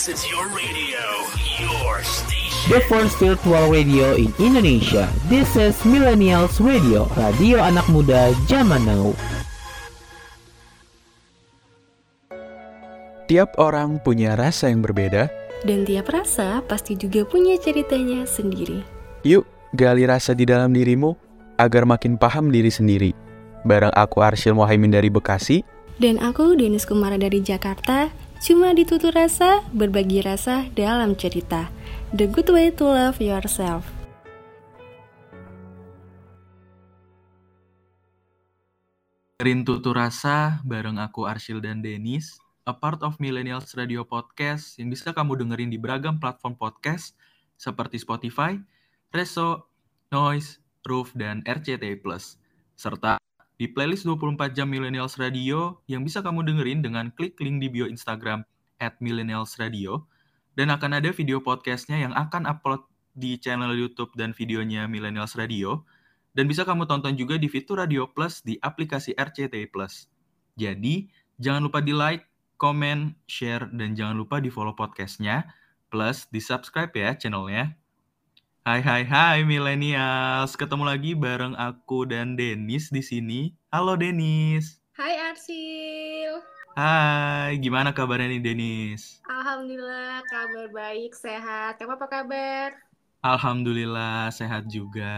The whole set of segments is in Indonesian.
This is your radio, your station. The first virtual radio in Indonesia. This is Millennials Radio, radio anak muda zaman now. Tiap orang punya rasa yang berbeda. Dan tiap rasa pasti juga punya ceritanya sendiri. Yuk, gali rasa di dalam dirimu agar makin paham diri sendiri. Bareng aku Arsyil Mohaimin dari Bekasi. Dan aku Denis Kumara dari Jakarta. Cuma ditutur rasa, berbagi rasa dalam cerita. The good way to love yourself. Rintu Rasa bareng aku Arsyil dan Denis, a part of Millennials Radio Podcast yang bisa kamu dengerin di beragam platform podcast seperti Spotify, Reso, Noise, Roof, dan RCTI+. Serta di playlist 24 jam Millennials Radio yang bisa kamu dengerin dengan klik link di bio Instagram at Millennials Radio. Dan akan ada video podcastnya yang akan upload di channel YouTube dan videonya Millennials Radio. Dan bisa kamu tonton juga di fitur Radio Plus di aplikasi RCTI Plus. Jadi, jangan lupa di like, komen, share, dan jangan lupa di follow podcastnya. Plus, di subscribe ya channelnya. Hai hai hai millennials, ketemu lagi bareng aku dan Denis di sini. Halo Denis. Hai Arsil. Hai, gimana kabarnya nih Denis? Alhamdulillah kabar baik, sehat. Kamu apa kabar? Alhamdulillah sehat juga.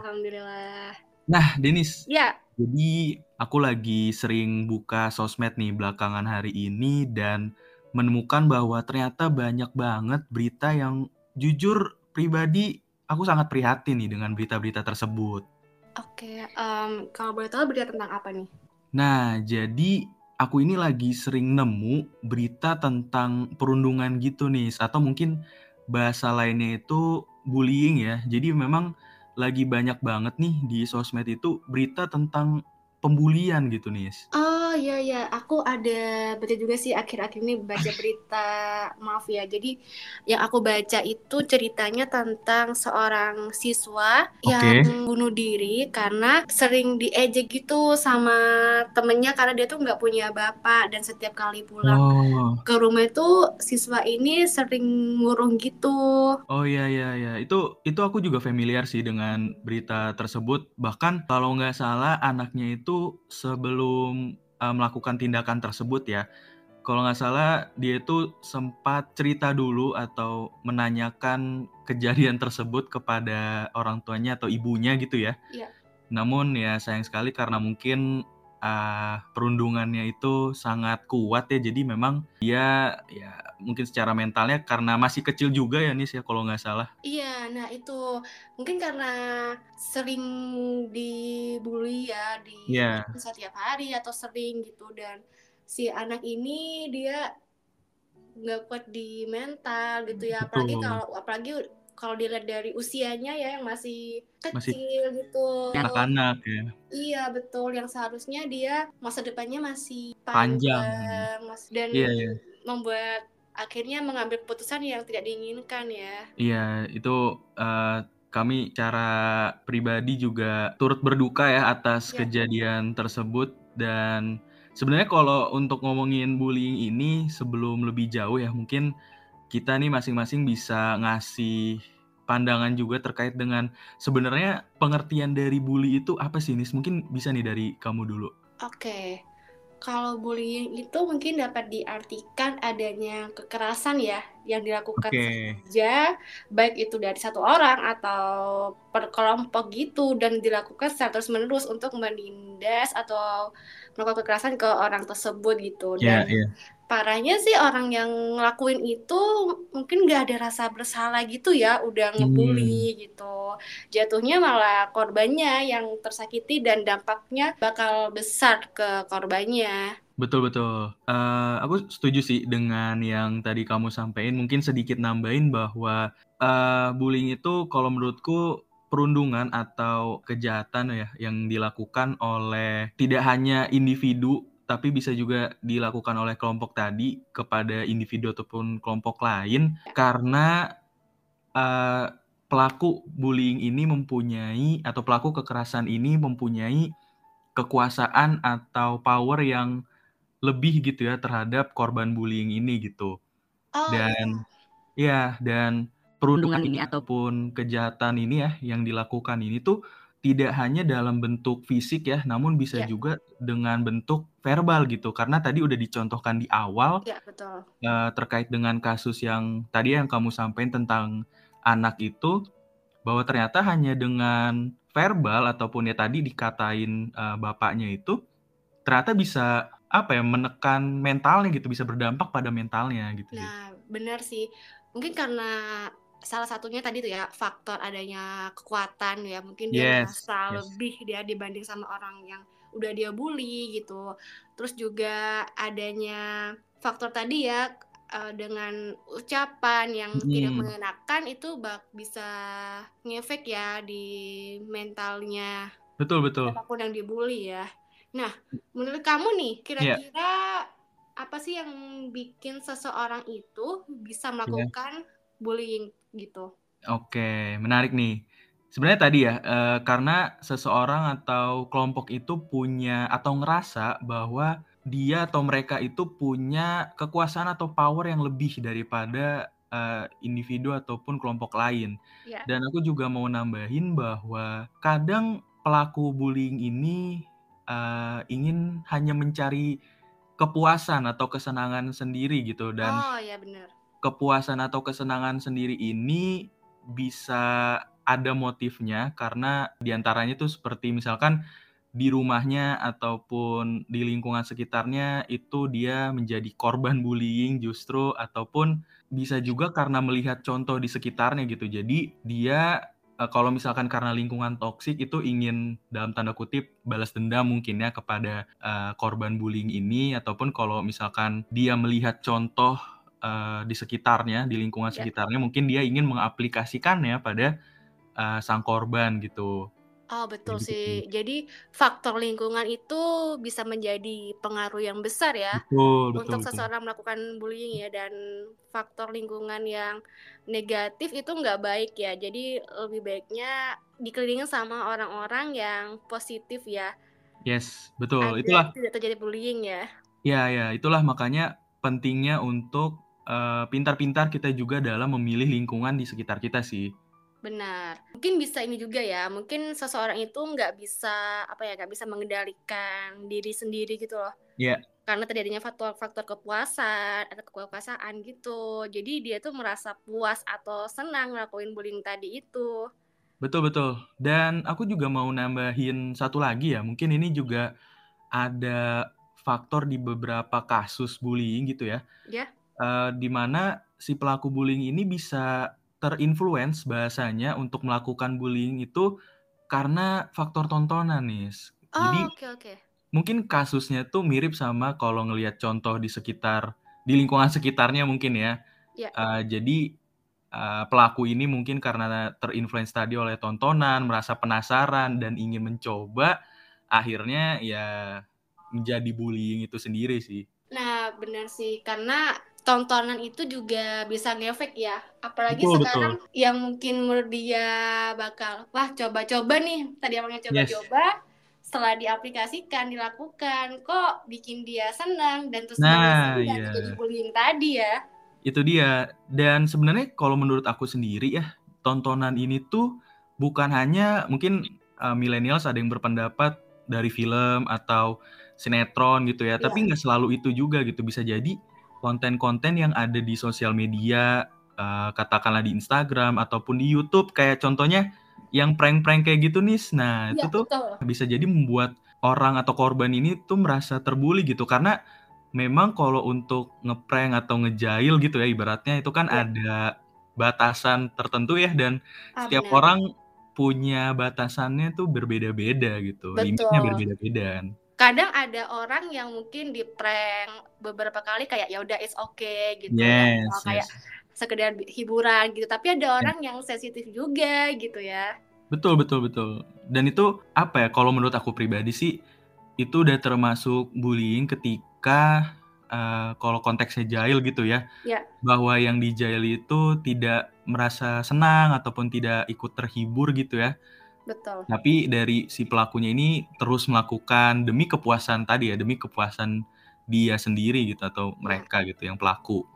Alhamdulillah. Nah, Denis. Ya. Jadi aku lagi sering buka sosmed nih belakangan hari ini dan menemukan bahwa ternyata banyak banget berita yang jujur pribadi aku sangat prihatin nih dengan berita-berita tersebut. Oke, um, kalau boleh tahu berita tentang apa nih? Nah, jadi aku ini lagi sering nemu berita tentang perundungan gitu nih, atau mungkin bahasa lainnya itu bullying ya. Jadi memang lagi banyak banget nih di sosmed itu berita tentang pembulian gitu nih. Oh iya iya, aku ada baca juga sih akhir-akhir ini baca berita, maaf ya. Jadi yang aku baca itu ceritanya tentang seorang siswa Oke. yang bunuh diri karena sering diejek gitu sama temennya karena dia tuh nggak punya bapak dan setiap kali pulang Oh. ke rumah itu siswa ini sering ngurung gitu. Oh iya iya iya, itu itu aku juga familiar sih dengan berita tersebut. Bahkan kalau nggak salah anaknya itu sebelum uh, melakukan tindakan tersebut ya, kalau nggak salah dia itu sempat cerita dulu atau menanyakan kejadian tersebut kepada orang tuanya atau ibunya gitu ya. Iya. Namun ya sayang sekali karena mungkin uh, perundungannya itu sangat kuat ya, jadi memang dia ya mungkin secara mentalnya karena masih kecil juga ya Nis ya kalau nggak salah. Iya, nah itu mungkin karena sering dibully ya di Iya. setiap hari atau sering gitu dan si anak ini dia nggak kuat di mental gitu ya apalagi kalau apalagi kalau dilihat dari usianya ya yang masih Masih kecil gitu anak-anak ya. iya betul yang seharusnya dia masa depannya masih Panjang. panjang mas- dan Iya, iya. membuat akhirnya mengambil keputusan yang tidak diinginkan ya Iya, itu eh, kami cara pribadi juga turut berduka ya atas Iya. kejadian tersebut dan sebenarnya kalau untuk ngomongin bullying ini sebelum lebih jauh ya mungkin kita nih masing-masing bisa ngasih pandangan juga terkait dengan sebenarnya pengertian dari bully itu apa sih Nis? Mungkin bisa nih dari kamu dulu. Oke, kalau bullying itu mungkin dapat diartikan adanya kekerasan ya yang dilakukan Oke. saja, baik itu dari satu orang atau per kelompok gitu dan dilakukan secara terus-menerus untuk menindas atau melakukan kekerasan ke orang tersebut gitu. Iya, Dan iya. Parahnya sih orang yang ngelakuin itu mungkin nggak ada rasa bersalah gitu ya, udah ngebully gitu. Jatuhnya malah korbannya yang tersakiti dan dampaknya bakal besar ke korbannya. Betul betul. Eh, aku setuju sih dengan yang tadi kamu sampaikan. Mungkin sedikit nambahin bahwa eh, bullying itu kalau menurutku perundungan atau kejahatan ya yang dilakukan oleh tidak hanya individu tapi bisa juga dilakukan oleh kelompok tadi kepada individu ataupun kelompok lain karena eh, pelaku bullying ini mempunyai atau pelaku kekerasan ini mempunyai kekuasaan atau power yang lebih gitu ya terhadap korban bullying ini gitu. Oh Dan iya. ya dan perundungan ini ataupun kejahatan ini ya yang dilakukan ini tuh tidak hanya dalam bentuk fisik ya, namun bisa Iya. juga dengan bentuk verbal gitu. Karena tadi udah dicontohkan di awal Iya, betul. eee, terkait dengan kasus yang tadi yang kamu sampaikan tentang anak itu, bahwa ternyata hanya dengan verbal ataupun ya tadi dikatain, eee, bapaknya itu, ternyata bisa apa ya, menekan mentalnya gitu, bisa berdampak pada mentalnya gitu. Nah, benar sih. Mungkin karena salah satunya tadi tuh ya, faktor adanya kekuatan ya, mungkin dia Yes merasa yes. lebih dia dibanding sama orang yang udah dia bully gitu. Terus juga adanya faktor tadi ya, eee, dengan ucapan yang tidak Mhm. mengenakan itu bak bisa ngefek ya di mentalnya Betul betul. siapa pun yang di-bully ya. Nah, menurut kamu nih, Iya. kira-kira apa sih yang bikin seseorang itu bisa Iya. melakukan bullying gitu? Oke, menarik nih. Sebenarnya tadi ya, eee, karena seseorang atau kelompok itu punya atau ngerasa bahwa dia atau mereka itu punya kekuasaan atau power yang lebih daripada, eee, individu ataupun kelompok lain. Iya. Dan aku juga mau nambahin bahwa kadang pelaku bullying ini, eee, ingin hanya mencari kepuasan atau kesenangan sendiri gitu dan Oh, ya bener. Kepuasan atau kesenangan sendiri ini bisa ada motifnya karena di antaranya tuh seperti misalkan di rumahnya ataupun di lingkungan sekitarnya itu dia menjadi korban bullying justru ataupun bisa juga karena melihat contoh di sekitarnya gitu. Jadi dia, eee, kalau misalkan karena lingkungan toksik itu ingin dalam tanda kutip "balas dendam" mungkin ya kepada, eee, korban bullying ini ataupun kalau misalkan dia melihat contoh, eee, di sekitarnya, di lingkungan Ya. sekitarnya mungkin dia ingin mengaplikasikannya pada, eee, sang korban gitu. Oh, betul gitu sih. Jadi faktor lingkungan itu bisa menjadi pengaruh yang besar ya Betul betul untuk betul. seseorang melakukan bullying ya dan faktor lingkungan yang negatif itu nggak baik ya. Jadi lebih baiknya dikelilingin sama orang-orang yang positif ya. Yes, betul. Agar Itulah tidak terjadi bullying ya. Iya iya, itulah makanya pentingnya untuk, eee, pintar-pintar kita juga dalam memilih lingkungan di sekitar kita sih. Benar. Mungkin bisa ini juga ya, mungkin seseorang itu nggak bisa, apa ya, nggak bisa mengendalikan diri sendiri gitu loh. Iya. Karena terjadinya faktor-faktor kepuasan atau kekuasaan gitu. Jadi dia tuh merasa puas atau senang ngelakuin bullying tadi itu. Betul betul. Dan aku juga mau nambahin satu lagi ya, mungkin ini juga ada faktor di beberapa kasus bullying gitu ya, Ya. Eee, di mana si pelaku bullying ini bisa ter-influence bahasanya untuk melakukan bullying itu karena faktor tontonan. Jadi Oh, oke oke. mungkin kasusnya tuh mirip sama kalau ngelihat contoh di sekitar di lingkungan sekitarnya mungkin ya. Ya. Eee, jadi, eee, pelaku ini mungkin karena ter-influence tadi oleh tontonan, merasa penasaran dan ingin mencoba, akhirnya ya menjadi bullying itu sendiri sih. Nah, benar sih. Karena tontonan itu juga bisa ngefek ya. Apalagi Betul sekarang betul. yang mungkin menurut dia bakal, "Wah, coba-coba nih." Tadi Yes. coba-coba, setelah diaplikasikan, dilakukan, kok bikin dia senang dan terus Nah, iya. terjadi bullying tadi ya. Itu dia. Dan sebenarnya kalau menurut aku sendiri ya, tontonan ini tuh bukan hanya mungkin, eee, millennials ada yang berpendapat dari film atau sinetron gitu ya, tapi Iya. nggak selalu itu juga gitu. Bisa jadi konten-konten yang ada di sosial media, eee, katakanlah di Instagram ataupun di YouTube kayak contohnya yang prank-prank kayak gitu, Nis. Nah, itu Iya, tuh betul. bisa jadi membuat orang atau korban ini tuh merasa terbully gitu. Karena memang kalau untuk nge-prank atau ngejail gitu ya ibaratnya itu kan Iya. ada batasan tertentu ya dan Ah, setiap benar. orang punya batasannya tuh berbeda-beda gitu, limitnya berbeda-beda kan. Kadang ada orang yang mungkin di-prank beberapa kali kayak ya udah it's okay gitu ya, Yes atau kayak yes. sekedar hiburan gitu. Tapi ada Ya. orang yang sensitif juga gitu ya. Betul betul betul. Dan itu apa ya, kalau menurut aku pribadi sih, itu udah termasuk bullying ketika, eee, kalau konteksnya jahil gitu ya, Ya. bahwa yang dijaili itu tidak merasa senang ataupun tidak ikut terhibur gitu ya. Betul. Tapi dari si pelakunya ini terus melakukan demi kepuasan tadi ya, demi kepuasan dia sendiri gitu atau Iya. mereka gitu yang pelaku.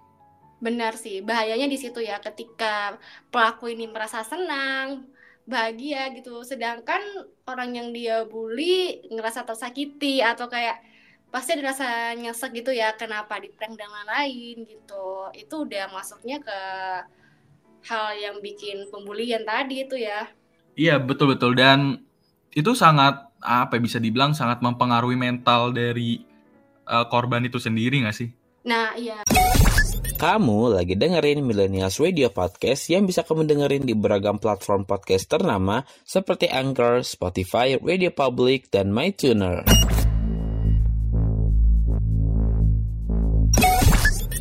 Benar sih, bahayanya di situ ya ketika pelaku ini merasa senang, bahagia gitu. Sedangkan orang yang dia bully ngerasa tersakiti atau kayak pasti ada rasa nyesek gitu ya kenapa di prank dan lain-lain gitu. Itu udah masuknya ke hal yang bikin pembulian tadi itu ya. Iya, betul-betul dan itu sangat apa ya, bisa dibilang sangat mempengaruhi mental dari uh, korban itu sendiri nggak sih? Nah, iya. Kamu lagi dengerin Millennials Radio Podcast yang bisa kamu dengerin di beragam platform podcast ternama seperti Anchor, Spotify, Radio Public, dan MyTuner.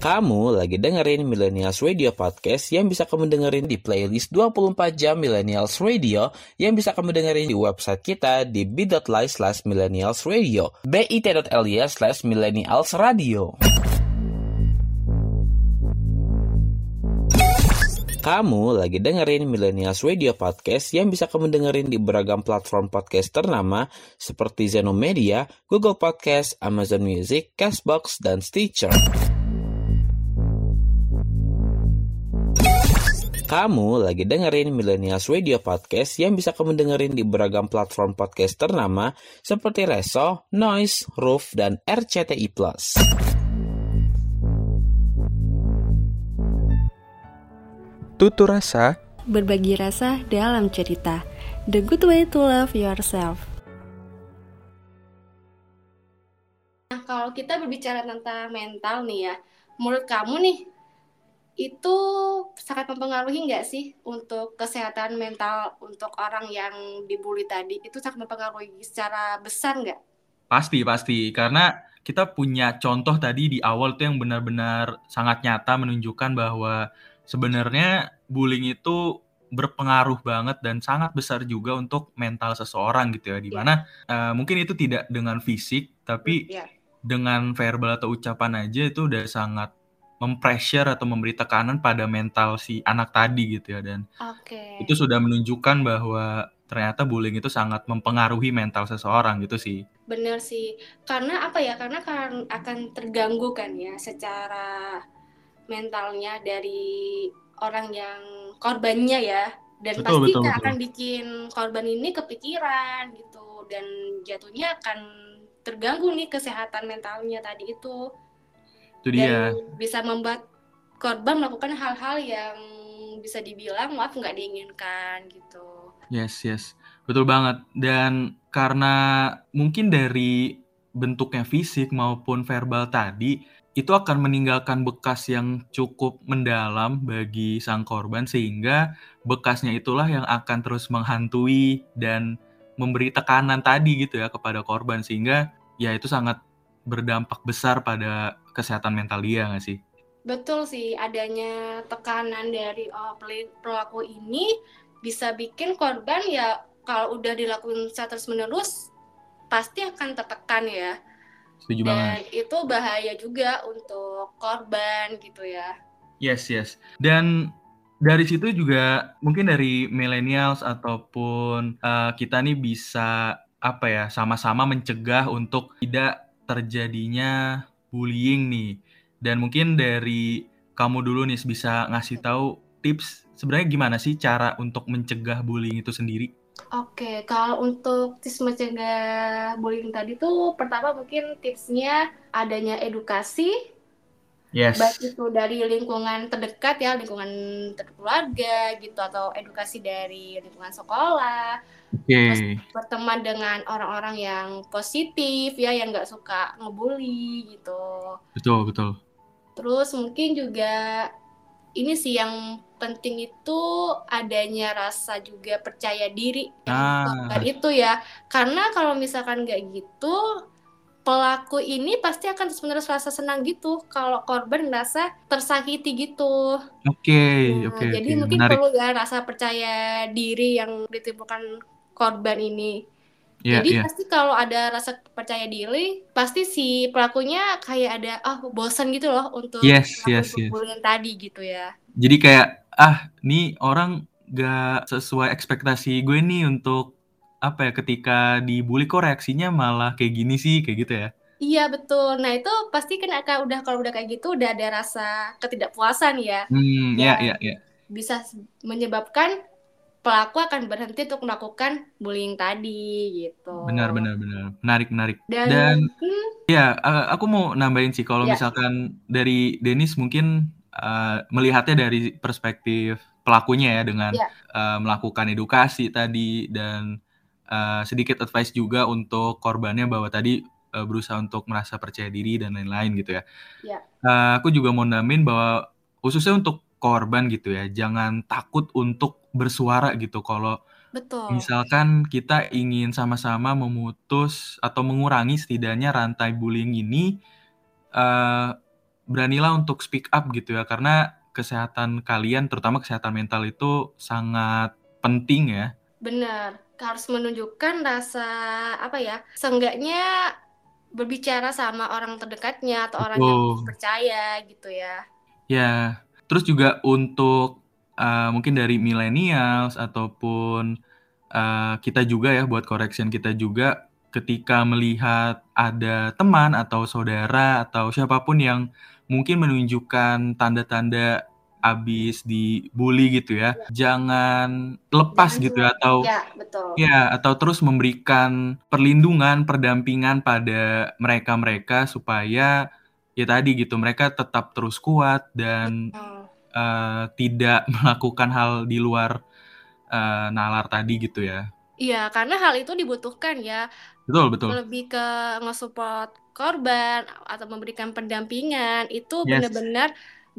Kamu lagi dengerin Millennials Radio Podcast yang bisa kamu dengerin di playlist 24 jam Millennials Radio yang bisa kamu dengerin di website kita di bit.ly slash millennials radio bit.ly slash millennials radio. Kamu lagi dengerin Millennials Radio Podcast yang bisa kamu dengerin di beragam platform podcast ternama seperti Zenomedia, Google Podcast, Amazon Music, Castbox, dan Stitcher. Kamu lagi dengerin Millennials Radio Podcast yang bisa kamu dengerin di beragam platform podcast ternama seperti Reso, Noise, Roof, dan RCTI+. Tutur rasa Berbagi rasa dalam cerita. The good way to love yourself. Nah, kalau kita berbicara tentang mental nih ya, menurut kamu nih, itu sangat mempengaruhi nggak sih untuk kesehatan mental untuk orang yang dibully tadi? Itu sangat mempengaruhi secara besar nggak? Pasti, pasti. Karena kita punya contoh tadi di awal tuh yang benar-benar sangat nyata menunjukkan bahwa sebenarnya bullying itu berpengaruh banget dan sangat besar juga untuk mental seseorang gitu ya. Di mana yeah. uh, mungkin itu tidak dengan fisik, tapi yeah. dengan verbal atau ucapan aja itu udah sangat mempressure atau memberi tekanan pada mental si anak tadi gitu ya dan okay. itu sudah menunjukkan bahwa ternyata bullying itu sangat mempengaruhi mental seseorang gitu sih. Bener sih, karena apa ya? Karena kan akan terganggu kan ya secara mentalnya dari orang yang korbannya ya, dan betul, pasti betul, akan betul. bikin korban ini kepikiran gitu dan jatuhnya akan terganggu nih kesehatan mentalnya tadi itu itu dia. dan bisa membuat korban melakukan hal-hal yang bisa dibilang maaf nggak diinginkan gitu. Yes yes. Betul banget. Dan karena mungkin dari bentuknya fisik maupun verbal tadi itu akan meninggalkan bekas yang cukup mendalam bagi sang korban sehingga bekasnya itulah yang akan terus menghantui dan memberi tekanan tadi gitu ya kepada korban sehingga ya itu sangat berdampak besar pada kesehatan mental dia nggak sih? Betul sih, adanya tekanan dari oh, pelaku ini bisa bikin korban ya kalau udah dilakukan secara terus menerus pasti akan tertekan ya. Setuju Dan banget. itu bahaya juga untuk korban gitu ya. Yes, yes. Dan dari situ juga mungkin dari millennials ataupun uh, kita nih bisa apa ya sama-sama mencegah untuk tidak terjadinya bullying nih. Dan mungkin dari kamu dulu nih bisa ngasih tahu tips sebenarnya gimana sih cara untuk mencegah bullying itu sendiri? Oke, kalau untuk tips mencegah bullying tadi tuh pertama mungkin tipsnya adanya edukasi. Yes. Baik itu dari lingkungan terdekat ya, lingkungan keluarga gitu atau edukasi dari lingkungan sekolah Okay. berteman dengan orang-orang yang positif ya, yang nggak suka ngebully gitu. Betul betul. Terus mungkin juga ini sih yang penting itu adanya rasa juga percaya diri ah. itu ya. Karena kalau misalkan nggak gitu, pelaku ini pasti akan terus-menerus rasa senang gitu kalau korban merasa tersakiti gitu. Oke, okay, nah, oke. Okay, jadi okay. mungkin Menarik. perlu ya rasa percaya diri yang ditimbulkan korban ini. Iya, Jadi iya. pasti kalau ada rasa percaya diri, pasti si pelakunya kayak ada oh bosan gitu loh untuk Yes, yes, yes. tadi gitu ya. Jadi kayak ah, nih orang gak sesuai ekspektasi gue nih untuk apa ya ketika dibully kok reaksinya malah kayak gini sih kayak gitu ya. Iya betul. Nah itu pasti kan akan udah kalau udah kayak gitu udah ada rasa ketidakpuasan ya. Hmm, ya, ya, ya. bisa menyebabkan pelaku akan berhenti untuk melakukan bullying tadi gitu. Benar, benar, benar. Menarik, menarik. Dan Dan mungkin ya, aku mau nambahin sih kalau ya misalkan dari Denis mungkin eh, melihatnya dari perspektif pelakunya ya dengan ya eh, melakukan edukasi tadi dan eh, sedikit advice juga untuk korbannya bahwa tadi eh, berusaha untuk merasa percaya diri dan lain-lain gitu ya. ya Eh, aku juga mau namin bahwa khususnya untuk korban gitu ya, jangan takut untuk bersuara gitu. Kalau betul. misalkan kita ingin sama-sama memutus atau mengurangi setidaknya rantai bullying ini, eh, beranilah untuk speak up gitu ya, karena kesehatan kalian, terutama kesehatan mental itu sangat penting ya. Benar, harus menunjukkan rasa apa ya? Seenggaknya berbicara sama orang terdekatnya atau orang yang percaya gitu ya. Ya, terus juga untuk uh, mungkin dari millennials ataupun uh, kita juga ya buat correction kita juga ketika melihat ada teman atau saudara atau siapa pun yang mungkin menunjukkan tanda-tanda abis dibully gitu ya, jangan lepas Jangan gitu ya atau ya, betul. ya atau terus memberikan perlindungan, pendampingan pada mereka-mereka supaya ya tadi gitu mereka tetap terus kuat dan Betul. Eh, tidak melakukan hal di luar eh, nalar tadi gitu ya. Iya, karena hal itu dibutuhkan ya. Betul, betul. Lebih ke nge-support korban atau memberikan pendampingan itu Yes. benar-benar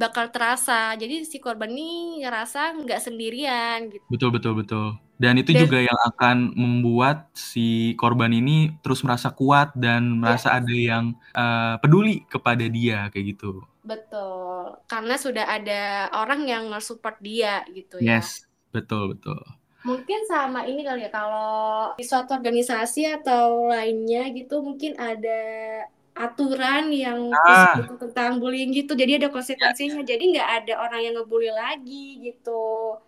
bakal terasa. Jadi si korban ini ngerasa nggak sendirian gitu. Betul, betul, betul. Dan itu Dan juga yang akan membuat si korban ini terus merasa kuat dan merasa ada yang eh, peduli kepada dia kayak gitu. betul. Karena sudah ada orang yang nge-support dia gitu ya. Yes, betul, betul. Mungkin sama ini kali ya, kalau di suatu organisasi atau lainnya gitu mungkin ada aturan yang Ah, tentang bullying gitu. Jadi ada ya, konsekuensinya. Jadi nggak ada orang yang ngebully lagi gitu.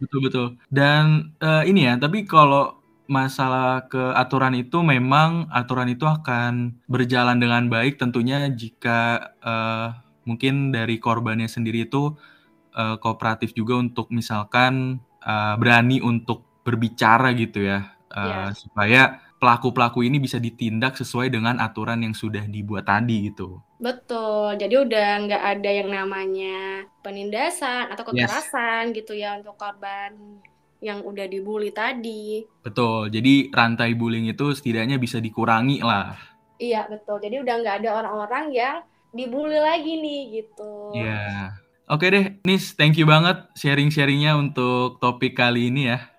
betul, betul. Dan eh, ini ya, tapi kalau masalah ke aturan itu memang aturan itu akan berjalan dengan baik tentunya jika eh, mungkin dari korbannya sendiri itu eh, kooperatif juga untuk misalkan eh, berani untuk berbicara gitu ya, eh, Ya, supaya pelaku-pelaku ini bisa ditindak sesuai dengan aturan yang sudah dibuat tadi gitu. betul. Jadi udah nggak ada yang namanya penindasan atau Yes, kekerasan gitu ya untuk korban yang udah dibully tadi. betul. Jadi rantai bullying itu setidaknya bisa dikurangi lah. Iya, betul. Jadi udah nggak ada orang-orang yang dibully lagi nih gitu. Ya, oke deh, Nis, thank you banget sharing-sharingnya untuk topik kali ini ya.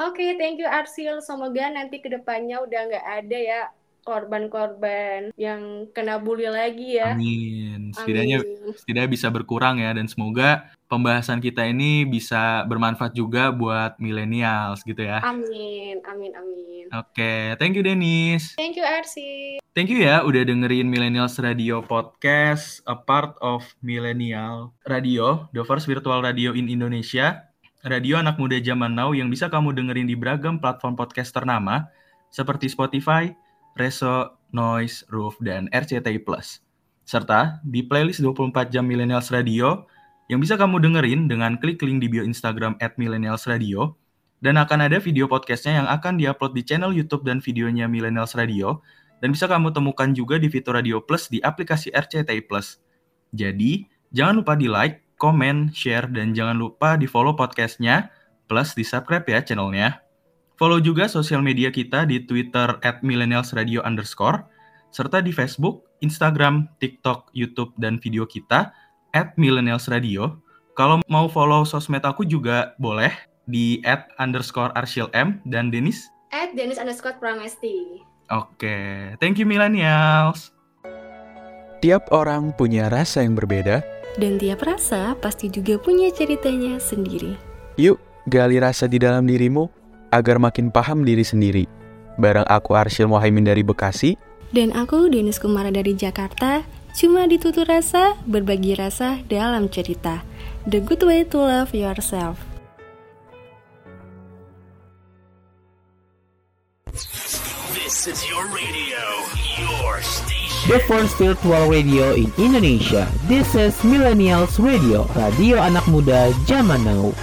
Oke, thank you Arsil. Semoga nanti ke depannya udah nggak ada ya korban-korban yang kena bully lagi ya. Amin. Setidaknya, Amin. setidaknya bisa berkurang ya, dan semoga pembahasan kita ini bisa bermanfaat juga buat millennials gitu ya. Amin, amin, amin. Oke, thank you Denis. Thank you Arsil. Thank you ya udah dengerin Millennials Radio Podcast, a part of Millennial Radio, the first virtual radio in Indonesia. Radio anak muda zaman now yang bisa kamu dengerin di beragam platform podcast ternama seperti Spotify, Reso, Noise, Roof, dan RCTI Plus. Serta di playlist 24 jam Millennials Radio yang bisa kamu dengerin dengan klik link di bio Instagram at Millennials Radio dan akan ada video podcastnya yang akan diupload di channel YouTube dan videonya Millennials Radio dan bisa kamu temukan juga di fitur Radio Plus di aplikasi RCTI Plus. Jadi, jangan lupa di like, komen, share, dan jangan lupa di follow podcastnya, plus di subscribe ya channelnya. Follow juga sosial media kita di Twitter at millennialsradio underscore, serta di Facebook, Instagram, TikTok, YouTube, dan video kita at millennialsradio. Kalau mau follow sosmed aku juga boleh di at underscore arshil m dan Denis. At Dennis underscore Pramesti. Oke, thank you millennials. Tiap orang punya rasa yang berbeda. Dan tiap rasa pasti juga punya ceritanya sendiri. Yuk, gali rasa di dalam dirimu agar makin paham diri sendiri. Bareng aku Arsyil Mohaimin dari Bekasi. Dan aku Denis Kumara dari Jakarta. Cuma ditutur rasa, berbagi rasa dalam cerita. The good way to love yourself. This is your radio, your station. The first virtual radio in Indonesia. This is Millennials Radio, radio anak muda zaman now.